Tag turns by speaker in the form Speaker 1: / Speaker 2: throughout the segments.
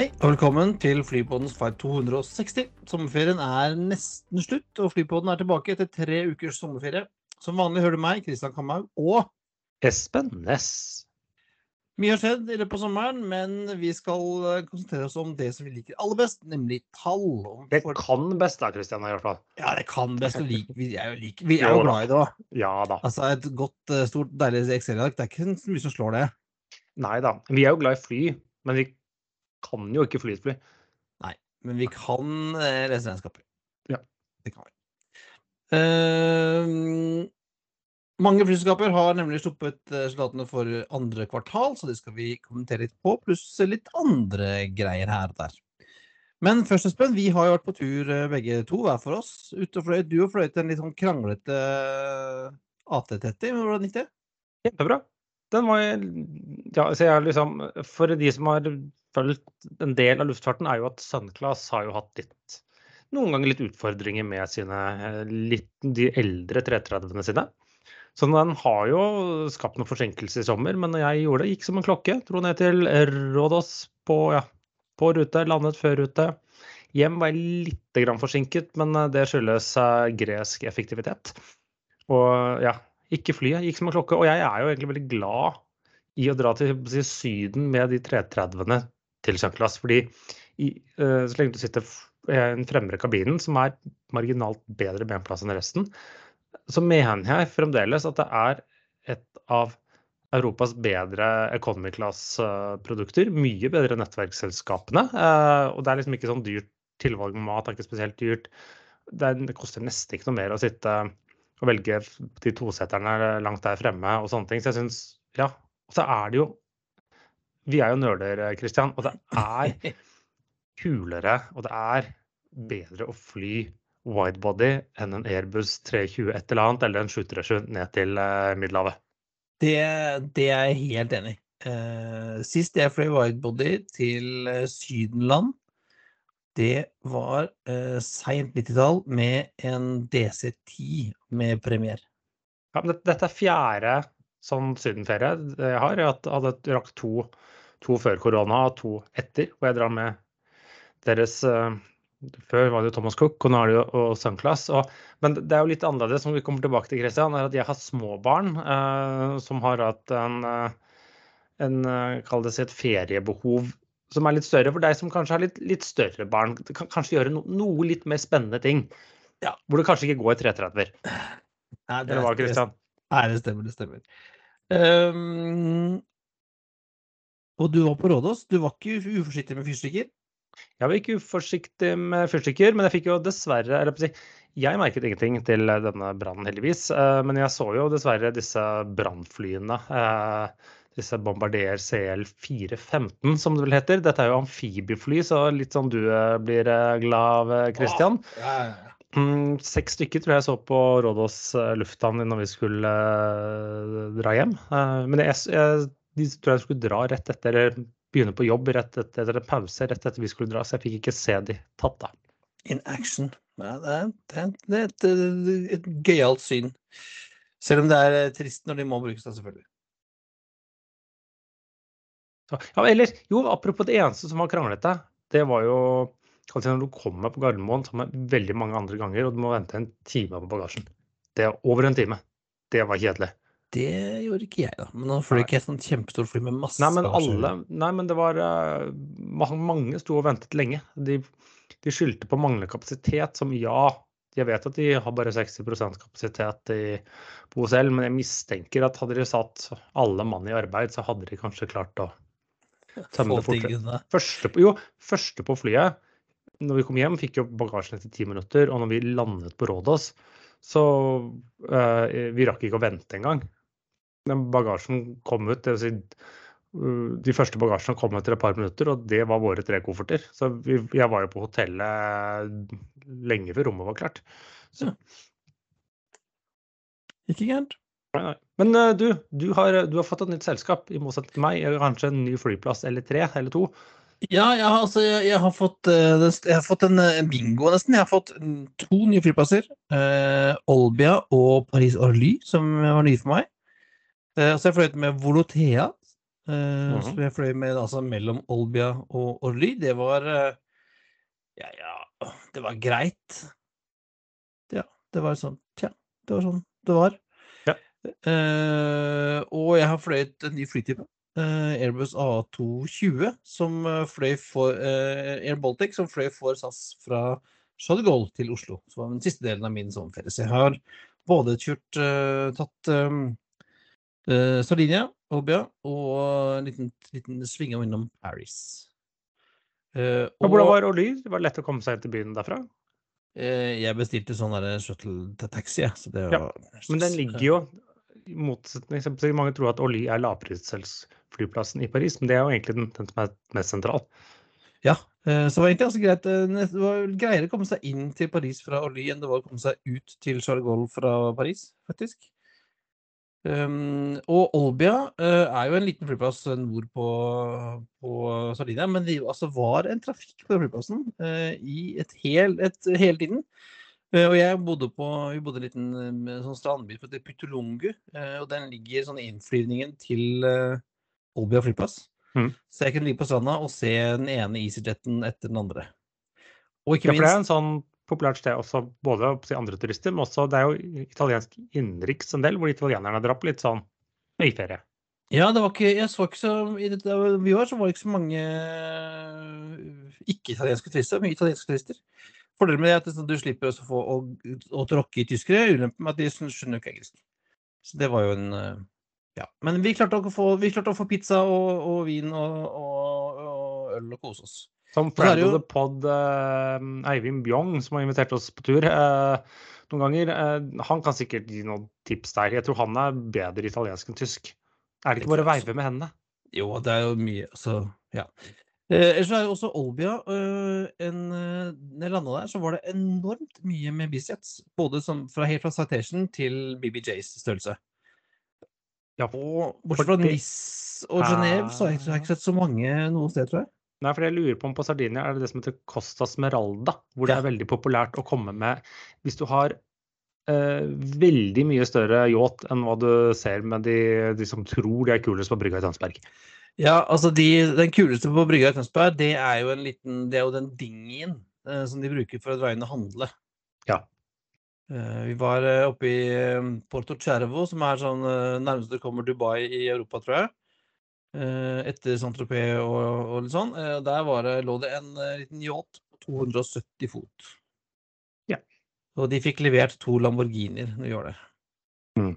Speaker 1: Hei og velkommen til Flypodens Flight 260. Sommerferien er nesten slutt, og Flypodden er tilbake etter tre ukers sommerferie. Som vanlig hører du meg, Kristian Kamhaug, og
Speaker 2: Espen Næss.
Speaker 1: mye har skjedd i løpet av sommeren, men vi skal eh, konsentrere oss om det som vi liker aller best, nemlig tall.
Speaker 2: Det kan best da, Kristian, i hvert fall.
Speaker 1: Ja, det kan best. Vi er jo, like, vi er jo
Speaker 2: Jo
Speaker 1: glad i det òg.
Speaker 2: Ja da.
Speaker 1: Altså, et godt, eh, stort, deilig Excel-ark, det er ikke så mye som slår det.
Speaker 2: Nei da. Vi er jo glad i fly, men vi kan jo ikke fly et fly.
Speaker 1: Men vi kan eh, lese regnskaper.
Speaker 2: Ja.
Speaker 1: Det kan vi. Uh, mange flyselskaper har nemlig sluppet eh, resultatene for andre kvartal, så det skal vi kommentere litt på, pluss litt andre greier her og der. Men først, Espen, vi har jo vært på tur eh, begge to, hver for oss. Ute og fløyet. Du har fløyet en litt sånn kranglete eh, AT30, men hvordan gikk det?
Speaker 2: Kjempebra. Den var ja, så jeg har liksom, For de som har fulgt en del av luftfarten, er jo at Sunclass har jo hatt litt noen ganger litt utfordringer med sine eh, litt de eldre 330-ene sine. Så den har jo skapt noen forsinkelser i sommer, men jeg gjorde det, gikk som en klokke. Dro ned til Rådås på, ja, på rute, landet før rute. Hjem var jeg litt forsinket, men eh, det skyldes eh, gresk effektivitet. Og ja, ikke flyet, gikk som en klokke. Og jeg er jo egentlig veldig glad i å dra til si, Syden med de 330-ene til Sunclass. Fordi i, uh, så lenge du sitter i den fremre kabinen, som er marginalt bedre benplass enn resten, så mener jeg fremdeles at det er et av Europas bedre economy class-produkter. Mye bedre nettverksselskapene. Uh, Og det er liksom ikke sånn dyrt tilvalg med mat, det er ikke spesielt dyrt. Det, er, det koster nesten ikke noe mer å sitte og velge de toseterne langt der fremme og sånne ting. Så jeg syns Ja. Og så er det jo Vi er jo nerder, Christian, og det er kulere og det er bedre å fly widebody enn en Airbus 320 et eller annet, eller en 737 ned til eh, Middelhavet.
Speaker 1: Det, det er jeg helt enig i. Uh, sist jeg fløy widebody til eh, Sydenland, det var uh, seint 90-tall med en DC-10 med premier.
Speaker 2: Ja, dette er fjerde sånn sydenferie jeg har. Jeg hadde- rakk to, to før korona og to etter, hvor jeg drar med deres eh, Før var det jo Thomas Cook, og nå jo og Sunclass. Og, men det er jo litt annerledes, som vi kommer tilbake til, Christian, er at jeg har små barn eh, som har hatt en, eh, en eh, Kall det si et feriebehov som er litt større for deg som kanskje har litt, litt større barn. Kan kanskje gjøre no, noe litt mer spennende ting.
Speaker 1: Ja.
Speaker 2: Hvor det kanskje ikke går 330-er.
Speaker 1: Nei,
Speaker 2: Eller hva, Christian?
Speaker 1: Nei, det stemmer, det stemmer. Ehm, og du var på Rådås. Du var ikke uforsiktig med fyrstikker?
Speaker 2: Jeg var ikke uforsiktig med fyrstikker, men jeg fikk jo dessverre eller Jeg merket ingenting til denne brannen, heldigvis. eh, Men jeg så jo dessverre disse brannflyene. eh, Disse Bombardier CL415, som det vel heter. Dette er jo amfibiefly, så litt sånn du eh, blir eh, glad av, Christian.
Speaker 1: Ja, ja, ja.
Speaker 2: Mm, Seks stykker tror jeg så på Rådås eh, lufthavn når vi skulle eh, dra hjem. Eh, Men jeg, jeg, de tror jeg skulle dra rett etter, eller begynne på jobb rett etter, en pause rett etter vi skulle dra, så jeg fikk ikke se de tatt da.
Speaker 1: In action. Ja, det, er, det, er, et, et gøyalt syn. Selv om det er trist når de må brukes, da, selvfølgelig.
Speaker 2: Ja, eller, jo, apropos det eneste som var kranglete, det var jo når du kommer på Gardermoen som veldig mange andre ganger, og du må vente en time på bagasjen. Det er over en time. Det var kjedelig.
Speaker 1: Det gjorde ikke jeg, da. Men nå fløy ikke jeg et sånt kjempestort fly med masse
Speaker 2: Nei, men alle Nei, men det var uh, Mange sto og ventet lenge. De, de skyldte på manglende kapasitet, som ja Jeg vet at de har bare 60% kapasitet i, på OSL, men jeg mistenker at hadde de satt alle mann i arbeid, så hadde de kanskje klart å tømme det fortere. Første på, jo, første på flyet, når vi kom hjem, fikk jo bagasjen etter ti minutter. Og når vi landet på Rådås, så uh, Vi rakk ikke å vente engang. Den bagasjen kom ut. dvs. si, uh, de første bagasjene kom etter et par minutter, og det var våre tre kofferter. Så vi, jeg var jo på hotellet lenge før rommet var klart. Så,
Speaker 1: Ikke gærent.
Speaker 2: nei, nei. Men uh, du, du har, du har fått et nytt selskap, i motsetning til meg. Kanskje en ny flyplass eller tre eller to.
Speaker 1: Ja, jeg har, altså, jeg, jeg har fått, eh, jeg har fått en, eh, en bingo, nesten. Jeg har fått mm, to nye flyplasser. Eh, Olbia og Paris Orly, som var nye for meg. Eh, så jeg fløyet med Volotea, eh,
Speaker 2: Mhm.
Speaker 1: som jeg fløy med altså mellom Olbia og Orly. Det var eh, Ja, ja, det var greit. Ja, det var sånn Tja, det var sånn det var.
Speaker 2: Ja.
Speaker 1: Eh, og jeg har fløyet en ny flytype. Eh, Airbus A220, som eh, fløy for eh, Air Baltic, som fløy for SAS fra Charles de Gaulle til Oslo. Så var den siste delen av min sommerferie. Så jeg har både kjørt tatt Sardinia, Olbia, og en liten, liten sving innom Paris.
Speaker 2: Og hvordan var? Det var lett å komme seg inn til byen derfra?
Speaker 1: jeg bestilte sånn shuttle-taxi. Så
Speaker 2: Ja, Men den ligger jo motsetning til Mange tror at Orly er lavprisflyplassen i Paris, men det er jo egentlig den, den som er mest sentral.
Speaker 1: Ja, eh, så det var egentlig ganske greit. eh, Det var greiere å komme seg inn til Paris fra Orly enn det var å komme seg ut til Gaulle fra Paris, faktisk. Um, og Olbia uh, er jo en liten flyplass nord på, på Sardinia, men det altså, var en trafikk på den flyplassen uh, i et hel, et, hele tiden. Eh, og jeg bodde på vi bodde i en liten eh, sånn strandby som heter Pytolongu, eh, og den ligger sånn innflyvningen til Olbia flyplass.
Speaker 2: Mm.
Speaker 1: Så jeg kunne ligge på stranda og se den ene EasyJeten etter den andre. Og ikke
Speaker 2: Ja, for det er en sånn populært sted også, både til andre turister, men også det er jo italiensk innenriks en del, hvor italienerne drar på litt sånn øyferie.
Speaker 1: Ja, det var ikke Jeg så ikke så I det da vi var, så var det ikke så mange ikke-italienske turister. Mye italienske turister. Fordelen med det er at du slipper også få å, å tråkke i tyskere. Ulempen med at de skjønner ikke engelsk. Så det var jo en øh, Ja. Men vi klarte å få, vi klarte å få pizza og, og vin og, og, og øl og kose oss.
Speaker 2: Som friend of the pod, eh, Eivind Bjong, som har invitert oss på tur eh, noen ganger, eh, han kan sikkert gi noen tips der. Jeg tror han er bedre italiensk enn tysk. Er det
Speaker 1: Det
Speaker 2: ikke bare å veive med hendene?
Speaker 1: Jo, det er jo mye Så ja. Eh, ellers er også Olbia øh, en, øh, Når jeg landa der, så var det enormt mye med bisjets. Både som, fra, helt fra Citation til BBJs størrelse.
Speaker 2: Ja,
Speaker 1: Og bortsett fra
Speaker 2: fordi-
Speaker 1: og Genéve, så har jeg, ikke- har jeg ikke sett så mange noe sted, tror jeg.
Speaker 2: Nei, for jeg lurer på om på Sardinia er det det som heter Costa Smeralda, hvor det
Speaker 1: Ja.
Speaker 2: er veldig populært å komme med Hvis du har eh, veldig mye større yacht enn hva du ser med de, de som tror de er kulest på brygga i Tønsberg.
Speaker 1: Ja, altså de, Den kuleste på brygga i Tønsberg, det er jo en liten, det er jo den dingien eh, som de bruker for å dra inn og handle.
Speaker 2: Ja.
Speaker 1: Eh, vi var eh, oppe i eh, Porto Cervo, som er sånn eh, nærmest du kommer Dubai i Europa, tror jeg. Eh, etter Saint-Tropez og, og litt sånn. Der var det, lå det en liten yacht på 270 fot.
Speaker 2: Ja.
Speaker 1: Og de fikk levert to Lamborghinier når de gjør det.
Speaker 2: Mm.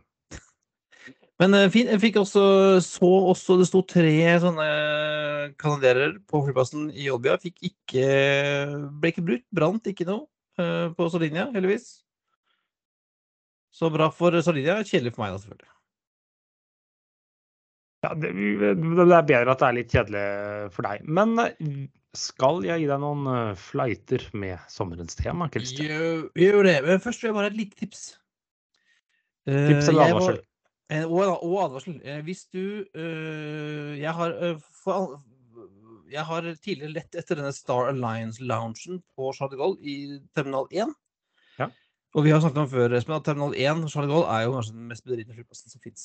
Speaker 1: Men eh, fin, jeg fikk også, så også det sto tre sånne kanaderer på flyplassen i Olbia. Fikk ikke, ble ikke brukt, brant ikke noe eh, på Sardinia, heldigvis. Så bra for Sardinia. Kjedelig for meg, da, selvfølgelig.
Speaker 2: Ja, det, det er bedre at det er litt kjedelig for deg. Men eh, skal jeg gi deg noen eh, flighter med sommerens tema, Christian?
Speaker 1: Gjør, det. Men først vil jeg bare ha et lite tips. Eh,
Speaker 2: Tips eller advarsel?
Speaker 1: Eh, Og, og advarsel. Eh, Hvis du øh, Jeg har øh, for, Jeg har tidligere lett etter denne Star Alliance-loungen på Charles de Gaulle i terminal 1.
Speaker 2: Ja.
Speaker 1: Og vi har snakket om før, Espen, at terminal 1 Charles de Gaulle er jo kanskje den mest bedritne flyplassen som fins.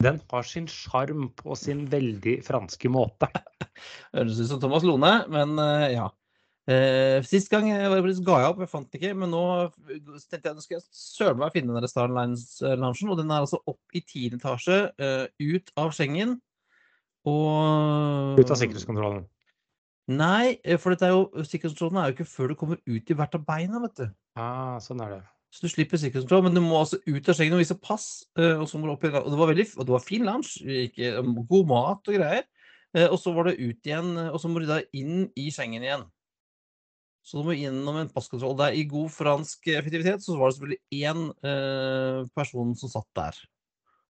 Speaker 2: Den har sin sjarm på sin veldig franske måte.
Speaker 1: Høres ut som Thomas Lone, men ja. Eh, sist gang ga jeg opp, jeg fant den ikke, men nå tenkte jeg nå skal jeg søren meg finne den Star Lines-loungen. Og den er altså opp i tiende etasje, eh, ut av Schengen. Og
Speaker 2: Ut av sikkerhetskontrollen.
Speaker 1: Nei, eh, for dette er jo, sikkerhetskontrollen er jo ikke før du kommer ut i hvert av beina, vet du.
Speaker 2: Ah, sånn er det.
Speaker 1: Så du slipper sikkerhetskontroll, men du må altså ut av Schengen og vise pass. eh, Og så må du opp i Og det var veldig og det var fin ikke, god mat og greier. eh, Og så var det ut igjen, eh, og så må du da inn i Schengen igjen. Så du må innom en passkontroll. Der I god fransk effektivitet så var det selvfølgelig én eh, person som satt der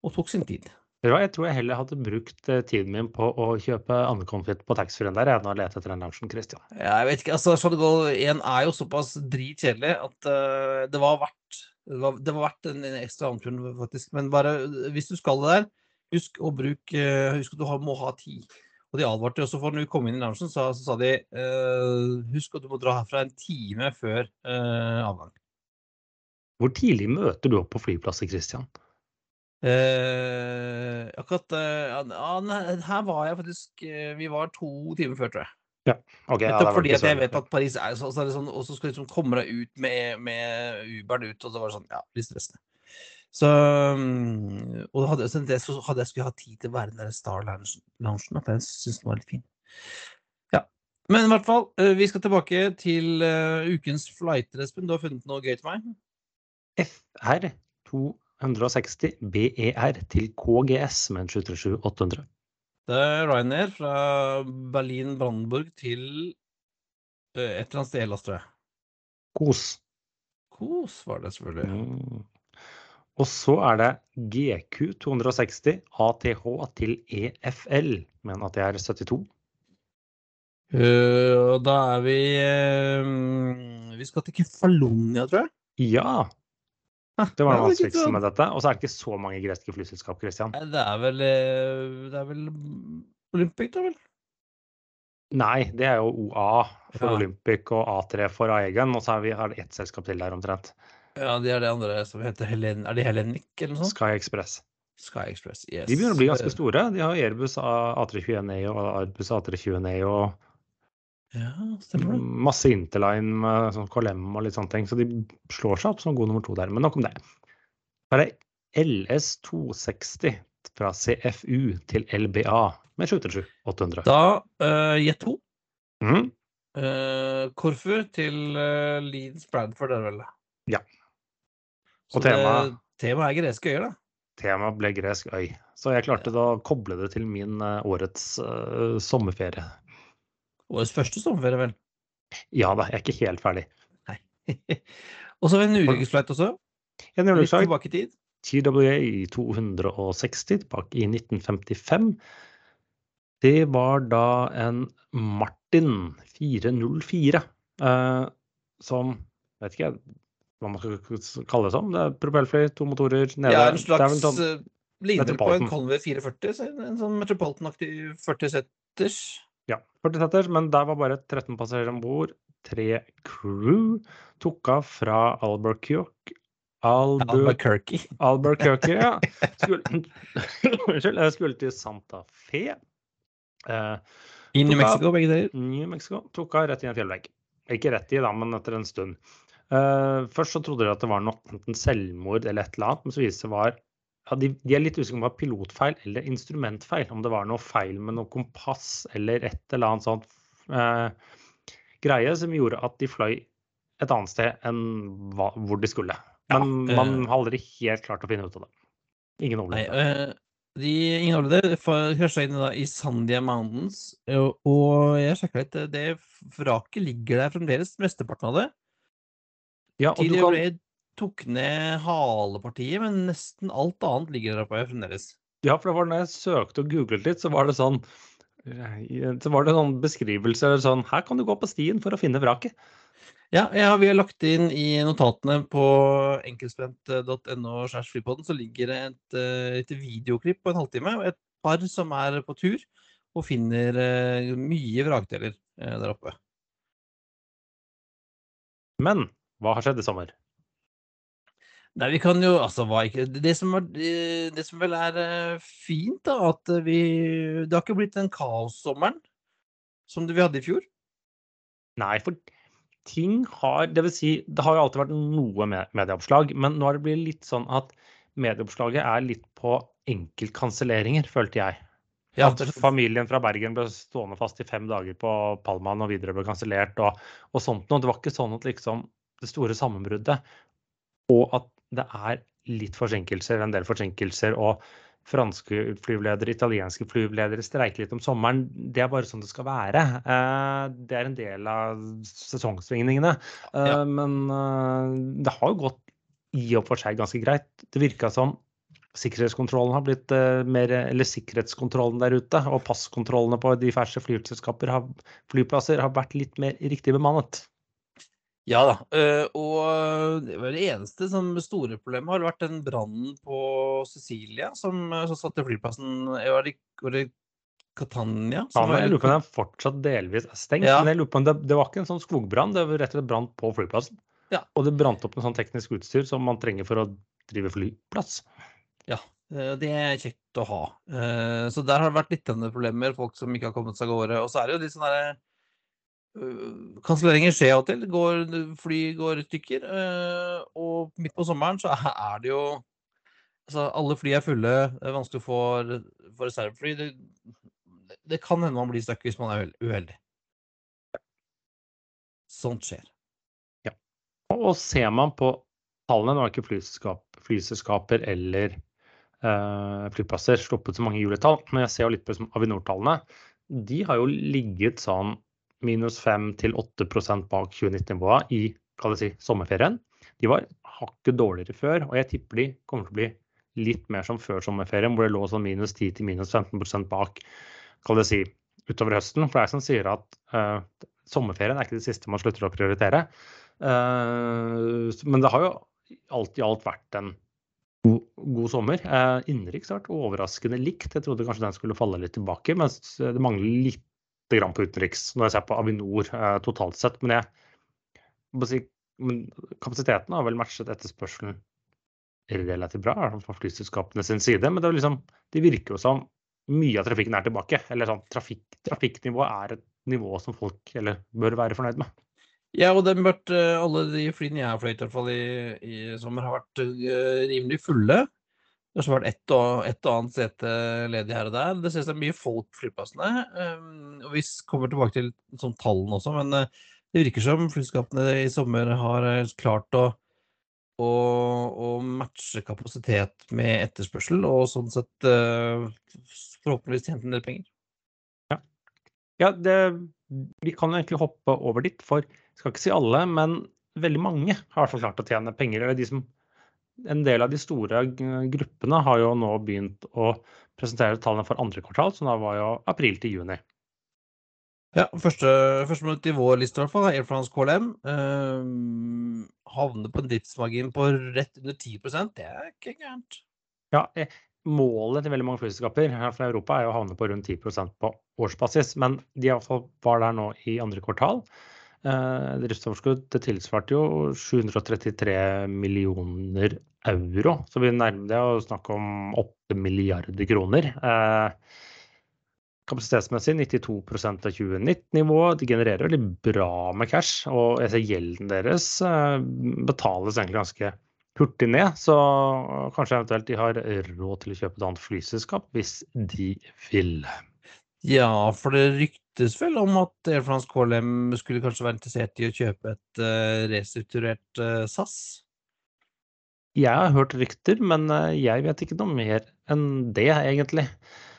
Speaker 1: og tok sin tid.
Speaker 2: Jeg tror jeg heller hadde brukt eh, tiden min på å kjøpe andekonfitt på taxfree-en der enn å lete etter den lunsjen, Christian.
Speaker 1: Jeg vet ikke, altså Charles 1 er jo såpass dritkjedelig at uh, det var verdt det var, det var verdt en, en ekstra anturen, faktisk. Men bare hvis du skal det der, husk å bruke Husk at du har, må ha tid. Og de advarte også for når vi kom inn i loungen, så, så sa de eh, husk at du må dra herfra en time før eh, avgang.
Speaker 2: Hvor tidlig møter du opp på flyplasset, Christian?
Speaker 1: Eh, akkurat eh, ja, ja, Her var jeg faktisk eh, Vi var to timer før, tror jeg.
Speaker 2: Ok, ja,
Speaker 1: Nettopp fordi jeg vet at Paris er så, så er det sånn, og så skal liksom komme deg ut med, med Uberen ut, og så var det sånn, ja, litt stressende. Så mm, Og hadde, så det, så hadde jeg skulle ha tid til å være den der Star Loungen, at jeg syns den var litt fin. Ja. Men i hvert fall, eh, vi skal tilbake til uh, ukens flighter, Espen. Du har funnet noe gøy til meg?
Speaker 2: FR 260 BER til KGS med en 737-800.
Speaker 1: Det er Ryanair fra Berlin-Brandenburg til eh, et eller annet sted i Hellas, tror jeg.
Speaker 2: Kos.
Speaker 1: Kos var det selvfølgelig.
Speaker 2: Mm. Og så er det GQ 260 ATH til EFL med en ATR 72.
Speaker 1: Eh, og da er vi uh, Vi skal til Kefalonia, tror jeg.
Speaker 2: Ja, det var
Speaker 1: det
Speaker 2: vanskeligste
Speaker 1: ikke
Speaker 2: med dette. Og så er det ikke så mange greske flyselskap, Christian.
Speaker 1: Det er vel eh, Det er vel Olympic, da vel?
Speaker 2: Nei, det er jo OA for
Speaker 1: Ja.
Speaker 2: Olympic og A3 for Aegen, og så har vi har det ett selskap til der omtrent.
Speaker 1: Ja, de er det andre som heter Helen... Er de Hellenic, eller noe sånt?
Speaker 2: Sky Express.
Speaker 1: Sky Express. Yes.
Speaker 2: De begynner å bli ganske
Speaker 1: Eh,
Speaker 2: store. De har Airbus A321A og Airbus A320A og
Speaker 1: Ja, stemmer det.
Speaker 2: masse Interline med sånn KLM og litt sånne ting. Så de slår seg opp som god nummer to der. Men nok om det. Så er det LS260 fra CFU til LBA med 737-800.
Speaker 1: Da uh, Jet 2.
Speaker 2: Mm.
Speaker 1: Uh, Korfu til uh, Leeds Bradford, er det vel?
Speaker 2: Ja.
Speaker 1: Så
Speaker 2: Og tema-
Speaker 1: Temaet er greske øyer, da.
Speaker 2: Temaet ble gresk øy. Så jeg klarte da å koble det til min eh, årets uh, sommerferie.
Speaker 1: Årets første sommerferie, vel.
Speaker 2: Ja da, jeg er ikke helt ferdig.
Speaker 1: og så en ulykkesflight også.
Speaker 2: En
Speaker 1: Litt tilbake i tid.
Speaker 2: TWA 260 tilbake i 1955. Det var da en Martin 404 eh, som Vet ikke hva man skal kalle det som. Det er propellfly, to motorer nede.
Speaker 1: Ja, en slags
Speaker 2: sånn-
Speaker 1: eh, Ligner på en. Conway 440. En, sånn Metropolitan-aktig 40-setters.
Speaker 2: Ja, 40-setters, men der var bare 13 passasjerer om bord. Tre crew tok av fra Albuquerque.
Speaker 1: Albuquerque.
Speaker 2: Albuquerque, ja. Unnskyld, jeg skulle til Santa Fe. Eh,
Speaker 1: I New. Mexico, begge deler.
Speaker 2: New Mexico. Tok av rett i en fjellvegg. Ikke rett i, da, men etter en stund. Eh, først så trodde de at det var noe selvmord eller et eller annet, men så viste det seg var ja, de, de er litt usikre på om det var pilotfeil eller instrumentfeil. Om det var noe feil med noe kompass eller et eller annet sånt uh, greie som gjorde at de fløy et annet sted enn hva, hvor de skulle.
Speaker 1: Ja,
Speaker 2: Men
Speaker 1: eh.
Speaker 2: man har aldri helt klart å finne ut av det. Ingen overlevde.
Speaker 1: eh, de, ingen overlevde. Krasja inn i Sandia Mountains. Og, og jeg sjekka litt, eh, det vraket ligger der fremdeles, mesteparten av det.
Speaker 2: Ja, og du kan,
Speaker 1: tok ned halepartiet, men nesten alt annet ligger der oppe fremdeles.
Speaker 2: Ja, for det var når jeg søkte og googlet litt, så var det sånn så var det sånn beskrivelse eller sånn Her kan du gå på stien for å finne vraket.
Speaker 1: Ja, ja, vi har lagt inn i notatene på enkeltspent.no så ligger det et, eh, et videoklipp på en halvtime. Et par som er på tur og finner eh, mye vrakdeler eh, der oppe.
Speaker 2: Men hva har skjedd i sommer?
Speaker 1: Nei, vi kan jo altså hva ikke Det som, er, det som vel er eh, fint, da, at eh, vi Det har ikke blitt den kaossommeren som vi hadde i fjor.
Speaker 2: Nei, for ting har Det vil si, det har jo alltid vært noe medieoppslag, men nå har det blitt litt sånn at medieoppslaget er litt på enkeltkanselleringer, følte jeg.
Speaker 1: Ja,
Speaker 2: at familien fra Bergen ble stående fast i fem dager på Palmaen og videre ble kansellert og, og sånt noe. Det var ikke sånn at liksom det store sammenbruddet og at det er litt forsinkelser, en del forsinkelser, og franske flyveledere, italienske flyveledere streiker litt om sommeren. Det er bare sånn det skal være. Eh, Det er en del av sesongsvingningene. Eh,
Speaker 1: Ja.
Speaker 2: Men eh, det har jo gått i og for seg ganske greit. Det virka som sikkerhetskontrollen har blitt mer Eller sikkerhetskontrollen der ute og passkontrollene på diverse flyselskaper har, flyplasser har vært litt mer riktig bemannet.
Speaker 1: Ja da. eh, Og det var det eneste som store problemet har vært den brannen på Sicilia som, eh, som satte flyplassen eh, Var det, var det Catania?
Speaker 2: Ja, men jeg lurer på om den fortsatt delvis er stengt.
Speaker 1: Ja.
Speaker 2: Men jeg lurer på om det, det var ikke en sånn skogbrann, det var rett og slett brant på flyplassen.
Speaker 1: Ja.
Speaker 2: Og det brant opp en sånn teknisk utstyr som man trenger for å drive flyplass.
Speaker 1: Ja, Det er kjekt å ha. Eh, Så der har det vært litt problemer, folk som ikke har kommet seg av gårde. Og så er det jo litt sånn derre Kanselleringer skjer av og til. Går, fly går i stykker. eh, Og midt på sommeren så er det jo Altså, alle fly er fulle. Det er vanskelig å få, få reservefly. Det, det kan hende man blir stuck hvis man er uheldig. Sånt skjer.
Speaker 2: Ja. og ser man på tallene, nå har ikke flyselskap, flyselskaper eller eh, flyplasser sluppet så mange juletall, men jeg ser jo litt på liksom Avinor-tallene. De har jo ligget sånn minus 5 til 8% bak 2019-nivået i si, sommerferien. De var hakket dårligere før, og jeg tipper de kommer til å bli litt mer som før sommerferien, hvor det lå sånn minus 10 til minus 15% bak kan jeg si, utover høsten. For det er som sier at uh, sommerferien er ikke det siste man slutter å prioritere. Uh, men det har jo alt i alt vært en god, god sommer. Uh, Innenriks har vært overraskende likt. Jeg trodde kanskje den skulle falle litt tilbake, mens det mangler litt grann på utenriks når jeg ser på Avinor eh, totalt sett. Men, jeg, men kapasiteten har vel matchet etterspørselen relativt bra, fra flyselskapene sin side. Men det, liksom, det virker jo som mye av trafikken er tilbake. Eller sånn, trafikk, trafikknivået er et nivå som folk eller, bør være fornøyd med.
Speaker 1: Ja, og det mørte eh, alle de flyene jeg har fløyet i, i sommer, har vært uh, rimelig fulle. Det har vært ett og, et og annet sete ledig her og der. Det ses det er mye folk på flyplassene. Um, og vi kommer tilbake til sånn tallene også, men eh, det virker som flyselskapene i sommer har eh, klart å, å, å matche kapasitet med etterspørsel, og sånn sett eh, forhåpentligvis tjent en del penger.
Speaker 2: Ja, det, vi kan egentlig hoppe over dit, for jeg skal ikke si alle, men veldig mange har i hvert fall klart å tjene penger. Eller de som, en del av de store g- gruppene har jo nå begynt å presentere tallene for andre kvartal, så da var jo april til juni.
Speaker 1: Ja, første, første minutt i vår liste i hvert fall Air France KLM. eh, havner på en driftsmargin på rett under 10% Det er ikke gærent.
Speaker 2: Ja, eh, Målet til veldig mange flyselskaper her fra Europa er jo å havne på rundt 10% på årsbasis, men de var der nå i andre kvartal. Eh, Driftsoverskudd det tilsvarte jo 733 millioner euro, så vi nærmer det å snakke om 8 milliarder kroner. Eh, kapasitetsmessig 92% av 2019-nivået. De genererer veldig bra med cash, og jeg ser gjelden deres eh, betales egentlig ganske hurtig ned. Så kanskje eventuelt de har råd til å kjøpe et annet flyselskap hvis de vil.
Speaker 1: Ja, for det ryktes vel om at Air France KLM skulle kanskje være interessert i å kjøpe et uh, restrukturert uh, SAS?
Speaker 2: Jeg har hørt rykter, men eh, jeg vet ikke noe mer enn det, egentlig.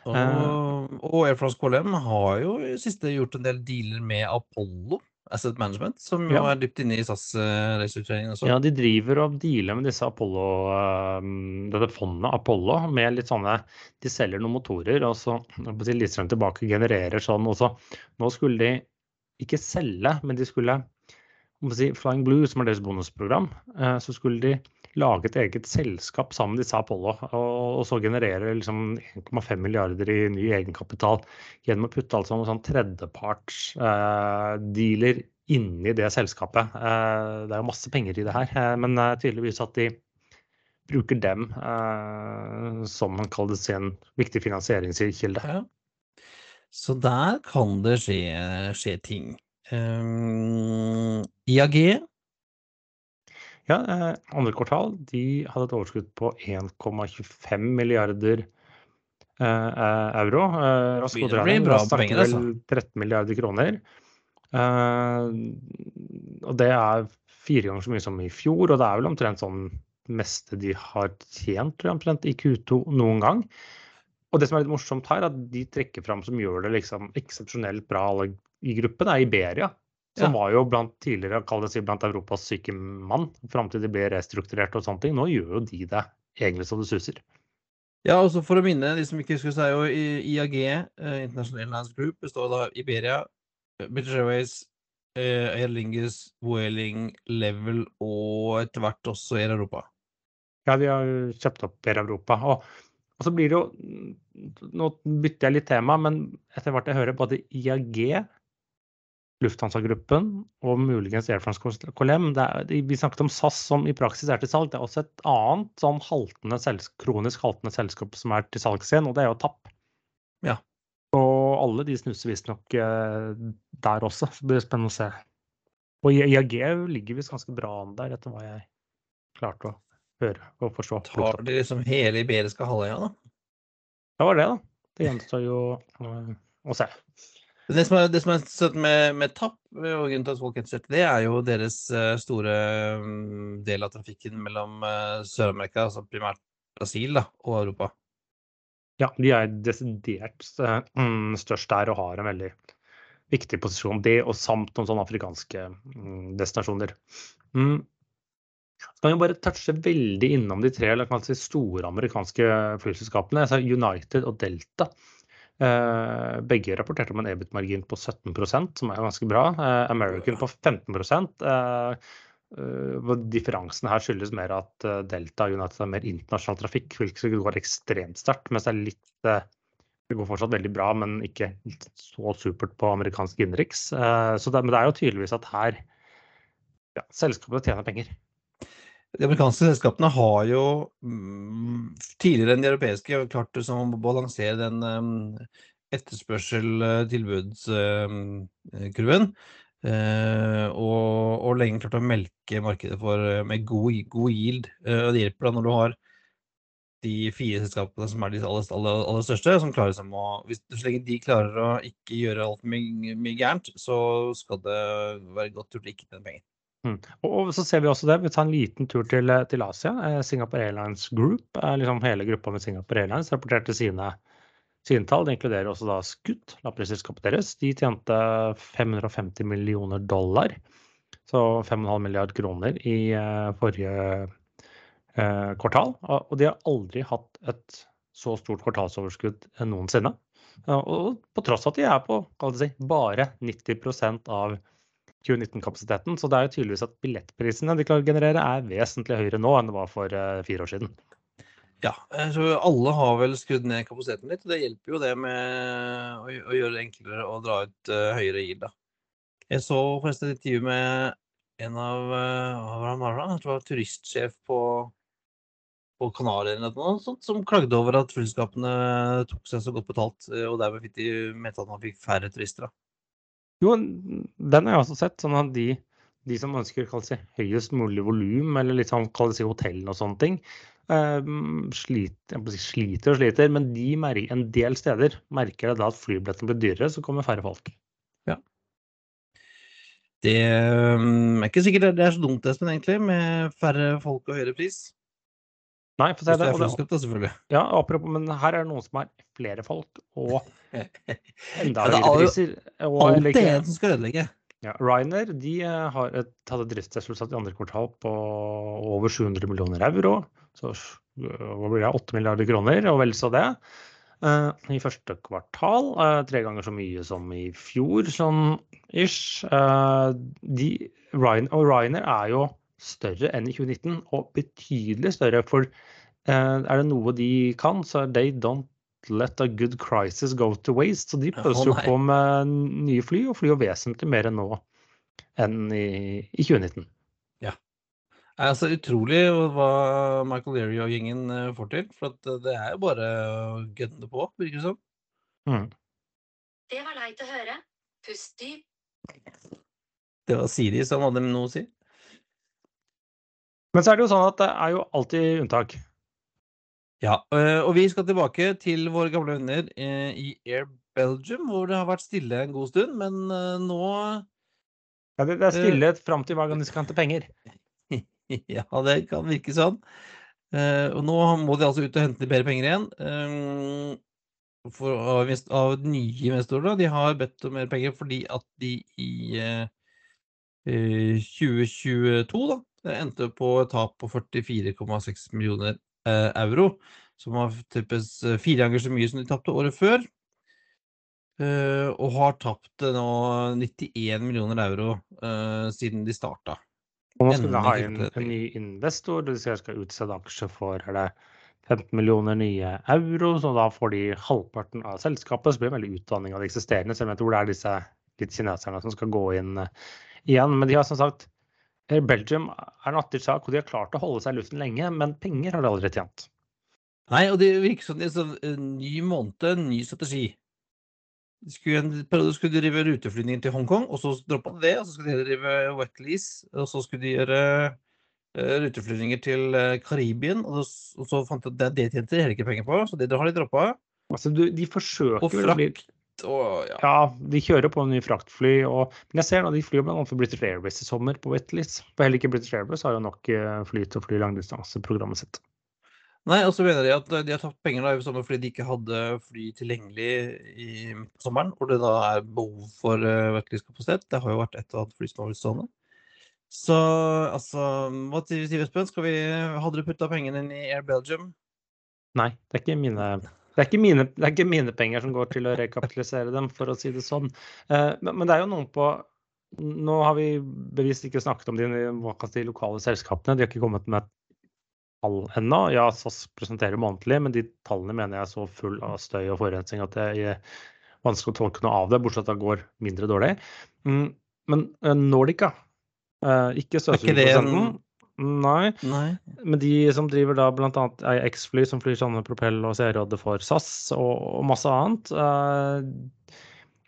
Speaker 1: Og, og Air France KLM har jo i siste gjort en del dealer med Apollo Asset Management, som jo
Speaker 2: Ja.
Speaker 1: er dypt inne i SAS-restruktureringen også.
Speaker 2: Ja, de driver og dealer med disse Apollo, eh, dette fondet Apollo med litt sånne De selger noen motorer, og så lister de tilbake tilbake genererer sånn. Og så nå skulle de ikke selge, men de skulle si, Flying Blue, som er deres bonusprogram, eh, så skulle de lage et eget selskap sammen med disse Apollo, og, så generere liksom 1,5 milliarder i ny egenkapital gjennom å putte altså noen sånn tredjepartsdealer inni det selskapet. Eh, det er jo masse penger i det her, eh, men eh, tydeligvis at de bruker dem eh, som man kaller det en viktig finansieringskilde.
Speaker 1: Ja. Så der kan det skje, skje ting. Um, IAG
Speaker 2: Ja, eh, andre kvartal de hadde et overskudd på 1,25 milliarder eh, eh, euro. Eh, rask hoderegning,
Speaker 1: bra
Speaker 2: da snakker vel 13 milliarder kroner. Eh, og det er fire ganger så mye som i fjor, og det er vel omtrent sånn meste de har tjent tror jeg, omtrent i Q2 noen gang. Og det som er litt morsomt her, er at de trekker fram som gjør det liksom eksepsjonelt bra i gruppen, er Iberia. Som
Speaker 1: Ja.
Speaker 2: var jo blant tidligere kall det si, blant Europas syke mann, fram til de ble restrukturert og sånne ting. Nå gjør jo de det egentlig så det suser.
Speaker 1: Ja, også for å minne de som ikke husker, så er jo IAG, eh, International Airlines Group, består av Iberia, British Airways, eh, Aer Lingus, Wailing, Level og etter hvert også Air Europa.
Speaker 2: Ja, de har kjøpt opp Air Europa. Og, og så blir det jo Nå bytter jeg litt tema, men etter hvert jeg hører både IAG Lufthansa-gruppen og muligens Air France. Er, vi snakket om SAS som i praksis er til salg. Det er også et annet sånn haltende, kronisk haltende selskap som er til salgs igjen, og det er jo TAP.
Speaker 1: Ja.
Speaker 2: Og alle de snuser visstnok eh, der også. Så det blir spennende å se. Og IAG ligger visst ganske bra an der, etter hva jeg klarte å høre og forstå.
Speaker 1: Tar de liksom hele iberiske halvøya, da?
Speaker 2: Det var det, da. Det gjenstår jo å se.
Speaker 1: Det som er, det som er søtt med, med TAP, og grunnen til at folk etter det, er jo deres uh, store um, del av trafikken mellom uh, Sør-Amerika, altså primært Brasil da, og Europa.
Speaker 2: Ja, de er desidert uh, størst der og har en veldig viktig posisjon. Det og samt noen sånne afrikanske um, destinasjoner. Mm. Så kan vi bare touche veldig innom de tre si, store amerikanske flyselskapene. Altså United og Delta. Eh, begge rapporterte om en EBIT-margin på 17% som er ganske bra. Eh, American på 15% eh, Differansen her skyldes mer at Delta og United har mer internasjonal trafikk, hvilket går ekstremt sterkt. Mens det er litt det går fortsatt veldig bra, men ikke så supert på amerikansk innenriks. Men det er jo tydeligvis at her ja, selskapene tjener penger.
Speaker 1: De amerikanske selskapene har jo mm, tidligere enn de europeiske klart å balansere den um, etterspørsel-tilbudskurven. Uh, og, og, lenge klart å melke markedet for, med god, god yield. Det hjelper da når du har de fire selskapene som er de aller, aller, aller største, som klarer som å hvis, Så lenge de klarer å ikke gjøre alt mye, mye gærent, så skal det være godt gjort å ikke tjene penger.
Speaker 2: Mm. Og, så ser vi også det. Vi tar en liten tur til, til Asia. Eh, Singapore Airlines Group, eh, liksom hele gruppa med Singapore Airlines, rapporterte sine, sine tall. Det inkluderer også da Skutt, lappeselskapet deres. De tjente 550 millioner dollar, så 5,5 milliard kroner i uh, forrige uh, kvartal. Og, de har aldri hatt et så stort kvartalsoverskudd noensinne. Og på tross av at de er på si, bare 90% av 2019-kapasiteten. Så det er jo tydeligvis at billettprisene de klarer å generere er vesentlig høyere nå enn det var for uh, fire år siden.
Speaker 1: Ja, eh, så alle har vel skrudd ned kapasiteten litt. og Det hjelper jo det med å, gjøre det enklere å dra ut uh, høyere gild. Jeg så forresten et intervju med en av hva var det, var turistsjef på, på Kanarien eller noe sånt, som klagde over at flyselskapene tok seg så godt betalt, og dermed fikk de mente at man fikk færre turister. da.
Speaker 2: Jo, den har jeg også sett. sånn at de, de som ønsker si, høyest mulig volum, eller litt sånn si hotellene og sånne ting, eh, sliter, sliter, og sliter. Men de merker, en del steder merker det da at flybillettene blir dyrere, så kommer færre folk.
Speaker 1: Ja. Det um, er ikke sikkert det er så dumt, Espen, egentlig, med færre folk og høyere pris.
Speaker 2: Nei, for
Speaker 1: det. Er det, da, selvfølgelig.
Speaker 2: Ja, apropos, men her er det noen som har flere folk og enda høyere priser.
Speaker 1: Og, Alt er en som skal ødelegge.
Speaker 2: Ja, Ryanair de eh, har et, tatt et driftsresultat i andre kvartal på over 700 millioner euro. Så hva blir det, 8 milliarder kroner, og vel så det. Uh, I første kvartal uh, tre ganger så mye som i fjor, sånn ish. Uh, de, Ryan, og Ryanair er jo større enn i 2019, og betydelig større. For uh, er det noe de kan, så er they don't let a good crisis go to waste. Så de pøser jo på med nye fly, og flyr jo vesentlig mer enn nå enn i, i 2019.
Speaker 1: Ja. Det er altså utrolig hva Michael Leary og gjengen eh, får til. For eh, det er jo bare å gønne på, virker det som. Mm.
Speaker 3: Det var leit å høre. Pust dypt.
Speaker 1: Det var Siri som hadde noe å si.
Speaker 2: Men så er det jo sånn at det er jo alltid unntak.
Speaker 1: Ja, eh, og vi skal tilbake til våre gamle venner eh, i Air Belgium, hvor det har vært stille en god stund, men eh, nå
Speaker 2: Ja, det er stille fram til hver gang de skal hente penger.
Speaker 1: ja, det kan virke sånn. Og nå må de altså ut og hente bedre penger igjen. For, av, av nye investorer. De har bedt om mer penger fordi at de i 2022 da, det endte på et tap på 44,6 millioner eh, euro. Som var types eh, fire ganger så mye som de tapte året før. Eh, og har tapt nå 91 millioner euro eh, siden de starta.
Speaker 2: Og nå skal de ha inn en ny investor. De skal utsette aksjer for det 15 millioner nye euro. Så da får de halvparten av selskapet. Så blir det veldig utdanning av det eksisterende. Selv om jeg tror det er disse litt kineserne som skal gå inn igjen. Men de har som sagt Belgium er en artig sak, og de har klart å holde seg i luften lenge, men penger har de aldri tjent.
Speaker 1: Nei, og det virker som det er sånn en ny måned, en ny strategi. De skulle, en periode skulle de drive ruteflyvninger til Hongkong, og så droppa de det. Og så skulle de drive wetlease, og så skulle de gjøre uh, ruteflyvninger til uh, Karibien. Og, så- og så fant de at det, det tjente de heller ikke penger på, så det har de droppa.
Speaker 2: Altså, du, de forsøker
Speaker 1: Og
Speaker 2: å bli
Speaker 1: og ja.
Speaker 2: Ja, de kjører på nye fraktfly. Og, men jeg ser nå de flyr bl.a. for British Airways i sommer på Wetlease. For heller ikke British Airways har jo nok eh, fly til å fly langdistanseprogrammet sitt.
Speaker 1: Nei, og så mener de at de har tapt penger da, i sommer fordi de ikke hadde fly tilgjengelig i sommeren, hvor det da er behov for uh, kapasitet. Det har jo vært et og annet fly som har utstående. stående. Så altså, hva sier Espen? Skal vi, hadde du putta pengene inn i Air Belgium?
Speaker 2: Nei, det er ikke mine det er, mine, det er ikke mine penger som går til å rekapitalisere dem, for å si det sånn. Eh, men, men det er jo noen på Nå har vi bevisst ikke snakket om de, si, lokale selskapene. De har ikke kommet med tall ennå. Ja, SAS presenterer månedlig, men de tallene mener jeg er så full av støy og forurensning at det er vanskelig å tolke noe av det, bortsett fra at det går mindre dårlig. Mm, men eh, Nordica, eh, ikke
Speaker 1: Er
Speaker 2: Nei.
Speaker 1: Nei.
Speaker 2: Men de som driver da bl.a. X-fly, som flyr sånne propell- og seerodder for SAS og, masse annet, eh,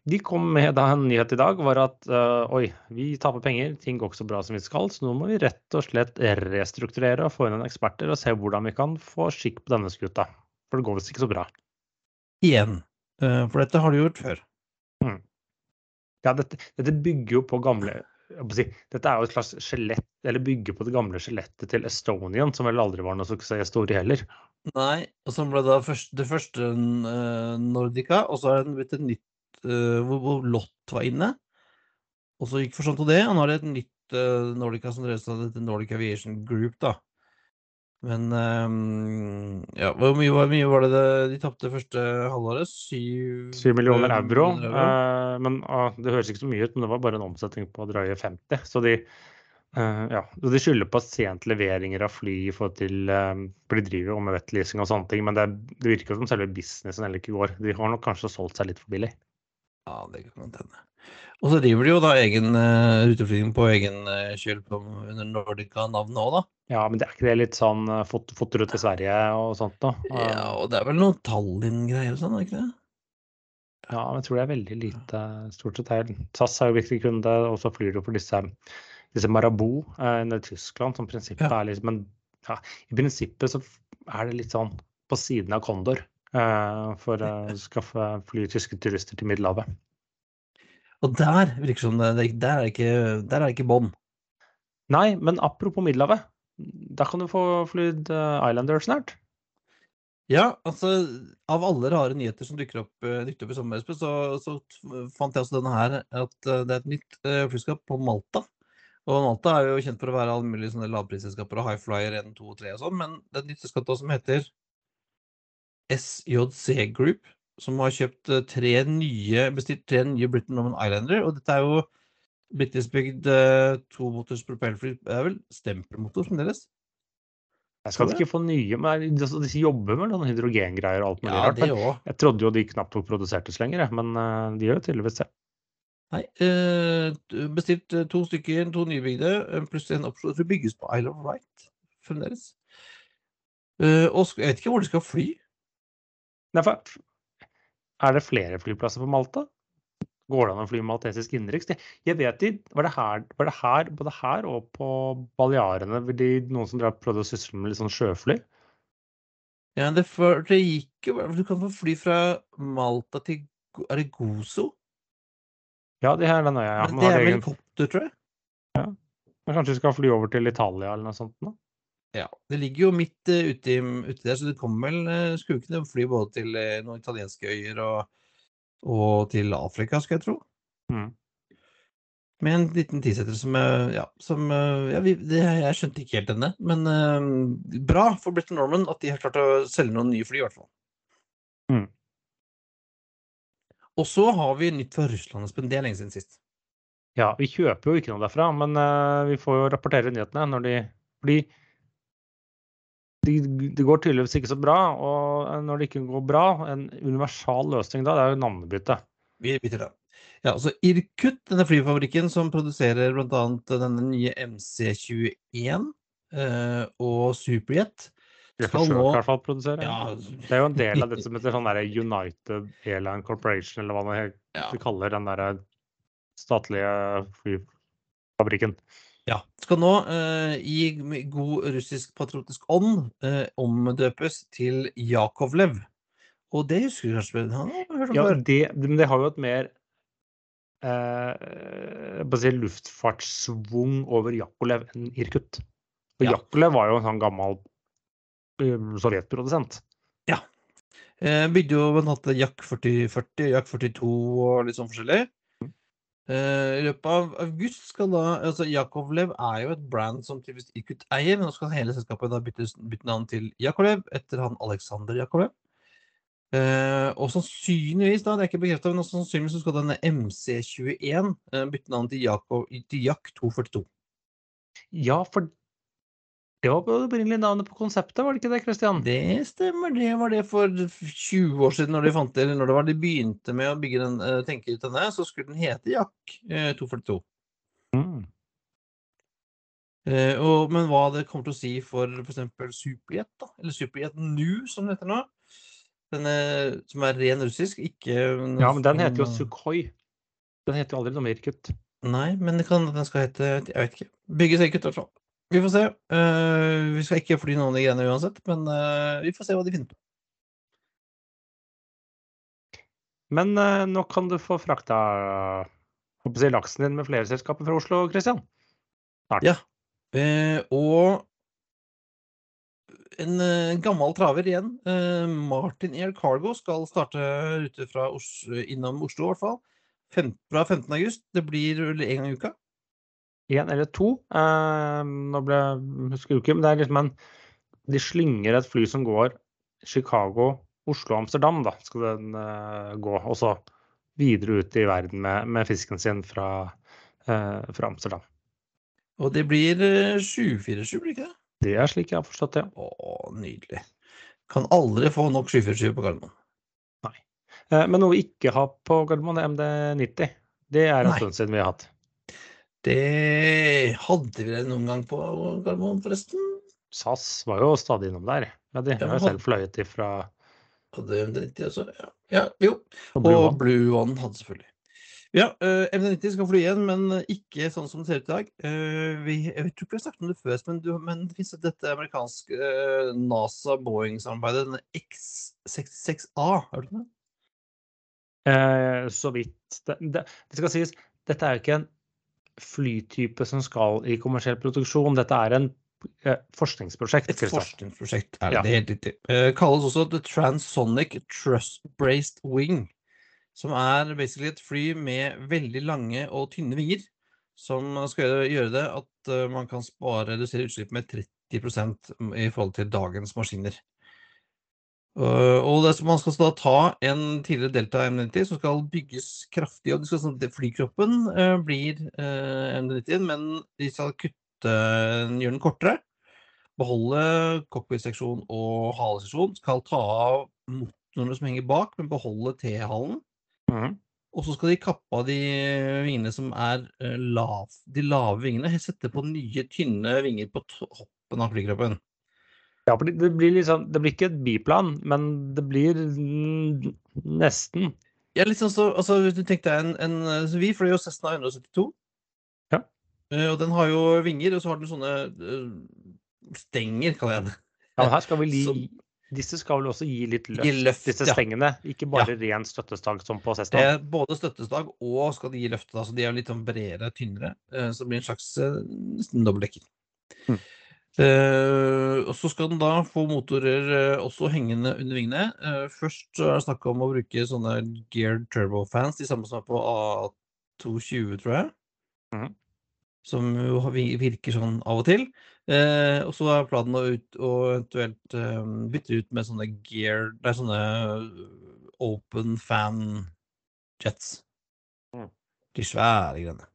Speaker 2: de kom med da en nyhet i dag var at eh, oi, vi taper penger, ting går ikke så bra som vi skal, så nå må vi rett og slett restrukturere og få inn en eksperter og se hvordan vi kan få skikk på denne skuta. For det går visst ikke så bra.
Speaker 1: Igjen. Eh, For dette har du gjort før.
Speaker 2: Ja, dette, dette bygger jo på gamle si, Dette er jo et slags skjelett, eller bygger på det gamle skjelettet til Estonian, som vel aldri var noe suksesshistorie heller.
Speaker 1: Nei, og så ble det først, det første uh, Nordica, og så er det blitt et nytt uh, hvor, hvor Lott var inne. Og så gikk for sånn til det, og nå er det et nytt uh, Nordica som drev seg av Nordic Aviation Group, da. Men um, ja, hvor mye, hvor mye var det, det de tapte første halvåret? Syv,
Speaker 2: 7 millioner euro.
Speaker 1: euro.
Speaker 2: eh, men uh, Det høres ikke så mye ut, men det var bare en omsetning på drøye 50. Så de, uh, ja, de skylder på sent leveringer av fly i forhold til eh, For de driver jo med vettleasing og sånne ting, men det, det virker som selve businessen heller ikke går. De har nok kanskje solgt seg litt for billig.
Speaker 1: Ja, det kan man hende. Og så driver de jo da egen uh, ruteflyging på egen uh, kjøl på, under Nordica-navnet òg, da.
Speaker 2: Ja, men det er ikke det litt sånn uh, fot fotter ut til Sverige og sånt da?
Speaker 1: Ja, og det er vel noen Tallinn-greier og sånn, er det ikke det?
Speaker 2: Ja, men jeg tror det er veldig lite stort sett her. SAS er jo viktig kunde, og så flyr du for disse, disse Marabou nede i Tyskland, som prinsippet
Speaker 1: Ja.
Speaker 2: er liksom Men ja, i prinsippet så er det litt sånn på siden av Condor eh, for å skaffe fly tyske turister til Middelhavet.
Speaker 1: Og der virker som det, der er ikke, der er det ikke bånd.
Speaker 2: Nei, men apropos Middelhavet. Da kan du få flydd Islanders Islander snart.
Speaker 1: Ja, altså av alle rare nyheter som dukker opp, dukker opp i sommer, så, så fant jeg også denne her, at eh, det er et nytt flyskap på Malta. Og Malta er jo kjent for å være alle mulige sånne lavprisselskaper og High Flyer 1, 2 og 3 og sånn, men det er et nytt selskap som heter SJC Group, som har kjøpt eh, tre nye, bestilt tre nye Britain Norman Islander, og dette er jo britiskbygd eh, tomotors propellfly, det er vel stempelmotor fremdeles?
Speaker 2: Jeg skal ikke få nye, men de, de jobber med noen hydrogengreier og alt mulig
Speaker 1: Ja,
Speaker 2: rart. Men jeg trodde jo de knapt nok produsertes lenger, men eh, de gjør jo tydeligvis det.
Speaker 1: Nei, eh, bestilt eh, to stykker, to nybygde, pluss en opsjon. som bygges på Isle of Wight fremdeles. Eh, og jeg vet ikke hvor de skal fly.
Speaker 2: Nei, for, er det flere flyplasser på Malta? Går det an å fly maltesisk innenriks? Jeg vet de, var det her, var det her, både her og på Balearene vil de, noen som prøvde å sysle med litt sånn sjøfly?
Speaker 1: Ja, det, for, det gikk jo Du kan få fly fra Malta til Er det Gozo?
Speaker 2: Ja, det her den øya, ja.
Speaker 1: Men det er vel helikopter, tror jeg.
Speaker 2: men kanskje vi skal fly over til Italia eller noe sånt? nå?
Speaker 1: Ja, Det ligger jo midt uh, uti, uti der, så det kommer vel uh, Skulle ikke det fly både til eh, noen italienske øyer og, og til Afrika, skal jeg tro.
Speaker 2: Mm.
Speaker 1: Med en liten tisetter som eh, Ja, som eh, ja, vi, det, Jeg skjønte ikke helt denne, men eh, bra for Britain Norman at de har klart å selge noen nye fly, i hvert fall.
Speaker 2: Mm.
Speaker 1: Og så har vi nytt fra Russland, Espen. Det er lenge siden sist.
Speaker 2: Ja, vi kjøper jo ikke noe derfra, men eh, vi får jo rapportere nyhetene når de Fordi det de går tydeligvis ikke så bra, og når det ikke går bra, en universal løsning da, det er jo navnebytte.
Speaker 1: Vi bytter det. Ja, altså Irkut, denne flyfabrikken som produserer bl.a. denne nye MC21 eh, og Superjet,
Speaker 2: Det
Speaker 1: skal
Speaker 2: forsøker
Speaker 1: nå
Speaker 2: i hvert fall å produsere.
Speaker 1: ja,
Speaker 2: Det er jo en del av det som heter sånn der United Airline Corporation, eller hva man
Speaker 1: Ja.
Speaker 2: kaller den der statlige flyfabrikken.
Speaker 1: Ja, skal nå eh, i god russisk patriotisk ånd eh, omdøpes til Jakovlev. Og det husker du kanskje? Han har hørt om
Speaker 2: Ja,
Speaker 1: før.
Speaker 2: det, men det har jo et mer eh, luftfartssvung over Jakolev enn Irkut. Og
Speaker 1: Ja.
Speaker 2: Jakolev var jo en sånn gammel eh, sovjetprodusent.
Speaker 1: Eh, bygde jo blant annet Jack 4040, Jack 42 og litt sånn forskjellig. Eh, I løpet av august skal da altså Jakovlev er jo et brand som tydeligvis Irkut eier, men nå skal hele selskapet da bytte, bytte navn til Jakovlev etter han Aleksander Jakovlev. Eh, og sannsynligvis, da, det er ikke bekrefta, men sannsynligvis så skal denne MC21 eh, bytte navn til, Jakov, til Jak 242.
Speaker 2: Ja, for det var det opprinnelige navnet på konseptet, var det ikke det, Christian?
Speaker 1: Det stemmer, det var det for 20 år siden, når de, fant, det, eller når det var de begynte med å bygge den, eh, tenke ut denne, så skulle den hete Jack eh, 242.
Speaker 2: Mm.
Speaker 1: Eh, og, men hva det kommer til å si for f.eks. Superjet, eller Superjet Nu, som det heter nå, denne, som er ren russisk, ikke
Speaker 2: Ja, men den heter jo Sukhoi. Den heter jo aldri noe mer kutt.
Speaker 1: Nei, men det kan den skal hete Jeg vet ikke. Bygges sikkert, i hvert fall. Vi får se. Uh, vi skal ikke fly noen av de greiene uansett, men uh, vi får se hva de finner på.
Speaker 2: Men uh, nå kan du få frakta jeg, laksen din med flere selskaper fra Oslo, Christian.
Speaker 1: Ja. Og en gammel traver igjen. Martin Air Cargo skal starte rute fra Os innom Oslo, i hvert fall. Fem, fra 15. august. Det blir en gang i uka.
Speaker 2: Én eller to. Eh, nå ble husker ikke, men det er liksom en De slynger et fly som går Chicago, Oslo, og Amsterdam, da skal den eh, gå. Og så videre ut i verden med, med fisken sin fra, eh, fra Amsterdam.
Speaker 1: Og det blir eh, 747, blir det ikke det?
Speaker 2: Det er slik jeg har forstått det.
Speaker 1: Å, nydelig. Kan aldri få nok 747 på Gardermoen.
Speaker 2: Eh, men noe vi ikke har på Gardermoen, er MD90. Det er en
Speaker 1: Nei.
Speaker 2: stund siden vi har hatt.
Speaker 1: Det hadde vi det noen gang på Gardermoen, forresten.
Speaker 2: SAS var jo stadig innom der. Ja, de har jo selv fløyet ifra
Speaker 1: Hadde MD90 også? Ja. ja, jo.
Speaker 2: Og Blue
Speaker 1: Og Blue One hadde selvfølgelig. Ja, uh, MD90 skal fly igjen, men ikke sånn som det ser ut i dag. Uh, vi, jeg tror ikke vi har snakket om det før, men, du, men det finnes dette amerikanske uh, NASA-Boeing-samarbeidet, denne X66A. Har du det?
Speaker 2: Eh, så vidt det, det, det skal sies, dette er jo ikke en flytype som skal i kommersiell produksjon. Dette er en eh, forskningsprosjekt.
Speaker 1: Et forskningsprosjekt er det,
Speaker 2: Ja.
Speaker 1: det er helt riktig. Eh, kalles også The Transonic Trust-Braced Wing. Som er basically et fly med veldig lange og tynne vinger. Som skal gjøre- gjøre det at eh, man kan spare, redusere utslipp med 30% i forhold til dagens maskiner. Eh, og det, som man skal da ta en tidligere Delta M90 som skal bygges kraftig. og skal, sånn Flykroppen eh, blir eh, M90, men de skal kutte, gjøre den kortere beholde cockpit-seksjon og haleseksjon. Skal ta av motorene som henger bak, men beholde T-halen.
Speaker 2: Mm.
Speaker 1: Og så skal de kappe av de vingene som er lav, de lave vingene. Sette på nye, tynne vinger på toppen av flykroppen.
Speaker 2: Ja, for det, blir liksom, det blir ikke et biplan, men det blir nesten.
Speaker 1: Ja, litt sånn så, altså, hvis du tenkte en, en så Vi fløy jo Cessna 172.
Speaker 2: Ja.
Speaker 1: Eh, og den har jo vinger, og så har den sånne eh, stenger, kaller jeg det.
Speaker 2: Ja, men her skal vi li...
Speaker 1: Som-
Speaker 2: disse skal vel også gi litt løft,
Speaker 1: Gi løft,
Speaker 2: disse
Speaker 1: ja.
Speaker 2: stengene. Ikke bare ren støttestag som på
Speaker 1: Det
Speaker 2: Cessna.
Speaker 1: Eh, både støttestag og skal de gi løfte. Altså, så de er litt sånn bredere, tynnere. eh, Så det blir en slags nesten dobbeltdekker.
Speaker 2: Mm.
Speaker 1: Eh, og så skal den da få motorer eh, også hengende under vingene. Eh, først er det snakk om å bruke sånne geared turbofans, de samme som er på A220, tror jeg.
Speaker 2: Mm.
Speaker 1: Som jo virker sånn av og til. Eh, og så er planen å, ut, å eventuelt eh, bytte ut med sånne gear Det er sånne open fan jets.
Speaker 2: Mm.
Speaker 1: De svære greiene.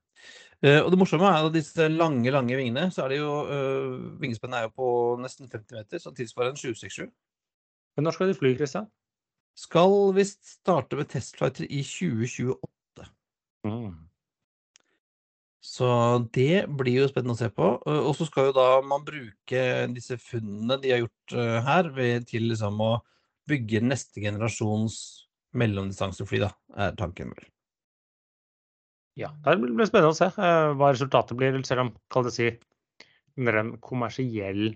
Speaker 1: Eh, og det morsomme er at disse lange, lange vingene, så er det jo uh, Vingespennet er jo på nesten 50 meter, så tilsvarer en 767.
Speaker 2: Men når skal de fly, Christian?
Speaker 1: Skal visst starte med testflighter i 2028.
Speaker 2: Mm.
Speaker 1: Så det blir jo spennende å se på. Eh, Og så skal jo da man bruke disse funnene de har gjort eh, her, ved, til liksom å bygge neste generasjons mellomdistansefly, da, er tanken vel.
Speaker 2: Ja, det blir spennende å se eh, hva resultatet blir, selv om kall det si, under en kommersiell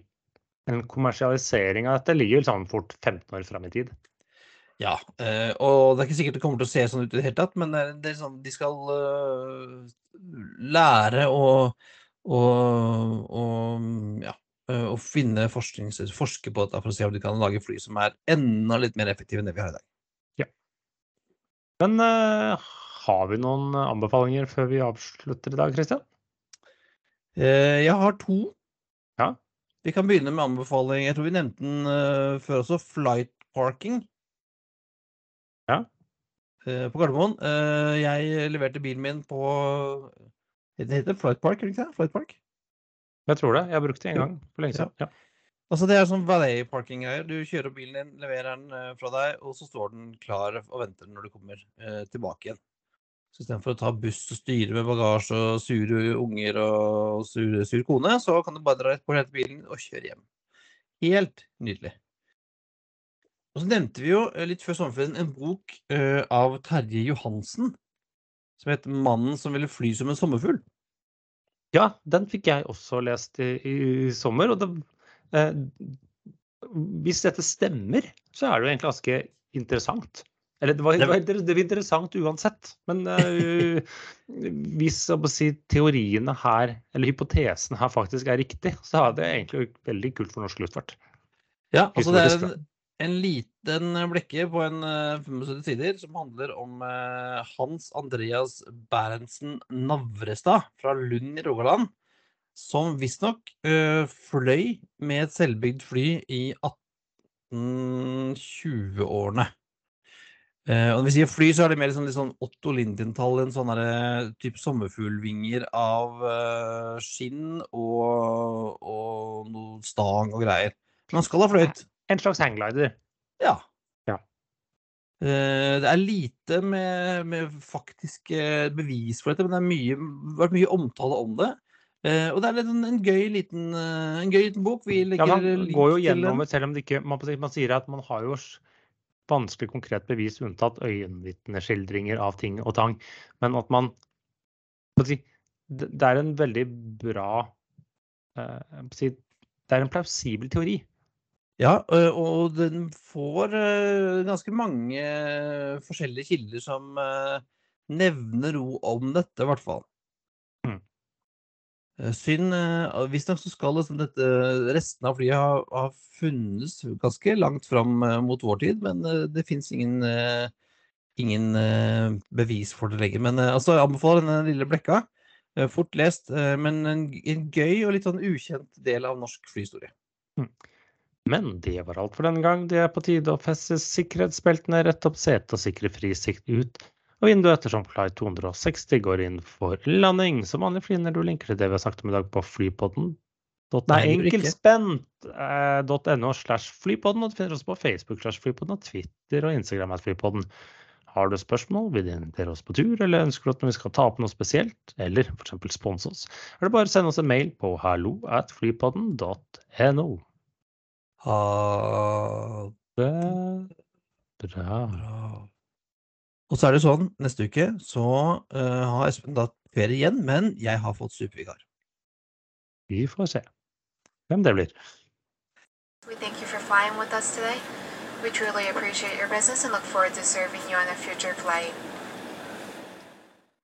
Speaker 2: en kommersialisering av dette ligger sånn fort 15 år fram i tid.
Speaker 1: Ja, eh, og det er ikke sikkert det kommer til å se sånn ut i det hele tatt, men det er, sånn, de skal lære å, å, å, ja, å finne forsknings, forske på dette for å se om de kan lage fly som er enda litt mer effektive enn det vi har i dag. Ja.
Speaker 2: Men eh, har vi noen anbefalinger før vi avslutter i dag, Christian?
Speaker 1: Eh, jeg har to.
Speaker 2: Ja.
Speaker 1: Vi kan begynne med anbefaling. Jeg tror vi nevnte den øh, før også. Flight parking.
Speaker 2: Ja.
Speaker 1: Eh, på Gardermoen. Eh, jeg leverte bilen min på Det heter Flight Park, gjør det ikke det? Flight Park?
Speaker 2: Jeg tror det. Jeg har brukt det en gang for lenge siden. Ja.
Speaker 1: Altså Det er sånn valet parking-greier. Du kjører bilen din, leverer den eh, fra deg, og så står den klar og venter når du kommer eh, tilbake igjen. Så istedenfor å ta buss og styre med bagasje og sure unger og sur, sur kone, så kan du bare dra rett på hente bilen og kjøre hjem. Helt nydelig. Og så nevnte vi jo eh, litt før sommerferien en bok uh, av Terje Johansen som heter 'Mannen som ville fly som en sommerfugl'.
Speaker 2: ja, den fikk jeg også lest i, i sommer. Og det, eh, hvis dette stemmer, så er det jo egentlig ganske interessant. Eller det var, det var, det var interessant uansett. Men uh, hvis si, teoriene her, eller hypotesen her faktisk er riktig, så er det egentlig veldig kult for norsk luftfart.
Speaker 1: Ja, altså det er en, en liten blekke på en uh, 75 sider som handler om uh, Hans Andreas Berentsen Navrestad fra Lund i Rogaland, som visstnok uh, fløy med et selvbygd fly i 1820-årene. Eh, og når vi sier fly, så er det mer sånn, litt sånn Otto Lindentall, en sånn type sommerfuglvinger av uh, skinn og, og noe stang og greier. Men han skal ha fløyt.
Speaker 2: En slags hangglider.
Speaker 1: Ja.
Speaker 2: Ja.
Speaker 1: Uh, det er lite med, med faktisk bevis for dette, men det har mye, vært mye omtale om det. Uh, og det er en, en, gøy liten, eh, en gøy liten bok. Vi
Speaker 2: Ja,
Speaker 1: legger
Speaker 2: man går jo gjennom det, selv om det ikke man, man sier at man har jo vanskelig konkret bevis unntatt øyenvitneskildringer av ting og tang. Men at man Det er en veldig bra eh, Det er en plausibel teori.
Speaker 1: Ja, og den får ganske mange forskjellige kilder som nevner noe om dette, i hvert fall.
Speaker 2: Mm.
Speaker 1: Eh, Synd ø, Visstnok så skal liksom dette resten av flyet ha, ha funnes ganske langt fram mot vår tid, men det fins ingen, ingen bevis for det lenger. Men altså, jeg anbefaler denne lille blekka. Fort lest, men en, en gøy og litt sånn ukjent del av norsk flyhistorie.
Speaker 2: Men det var alt for denne gang. Det er på tide å feste sikkerhetsbeltene, rette opp setet og sikre frisikt ut. Og vinduet ettersom flight 260 går inn for landing. Som vanlig flinner du linker til det vi har snakket om i dag på flypodden. Nei, enkeltspent.no slash flypodden, og du finner oss på Facebook slash flypodden og Twitter og Instagram at flypodden. Har du spørsmål, vil du invitere oss på tur, eller ønsker du at vi skal ta opp noe spesielt, eller f.eks. sponse oss, er det bare å sende oss en mail på hallo at flypodden.no.
Speaker 1: Ha
Speaker 2: Det Bra.
Speaker 1: Bra. Og så er det sånn, neste uke så uh, har Espen da ferie igjen, men jeg har fått supervikar.
Speaker 2: Vi får se hvem det blir.
Speaker 4: We thank you for flying with us today. We truly appreciate your business and look forward to serving you on a future flight.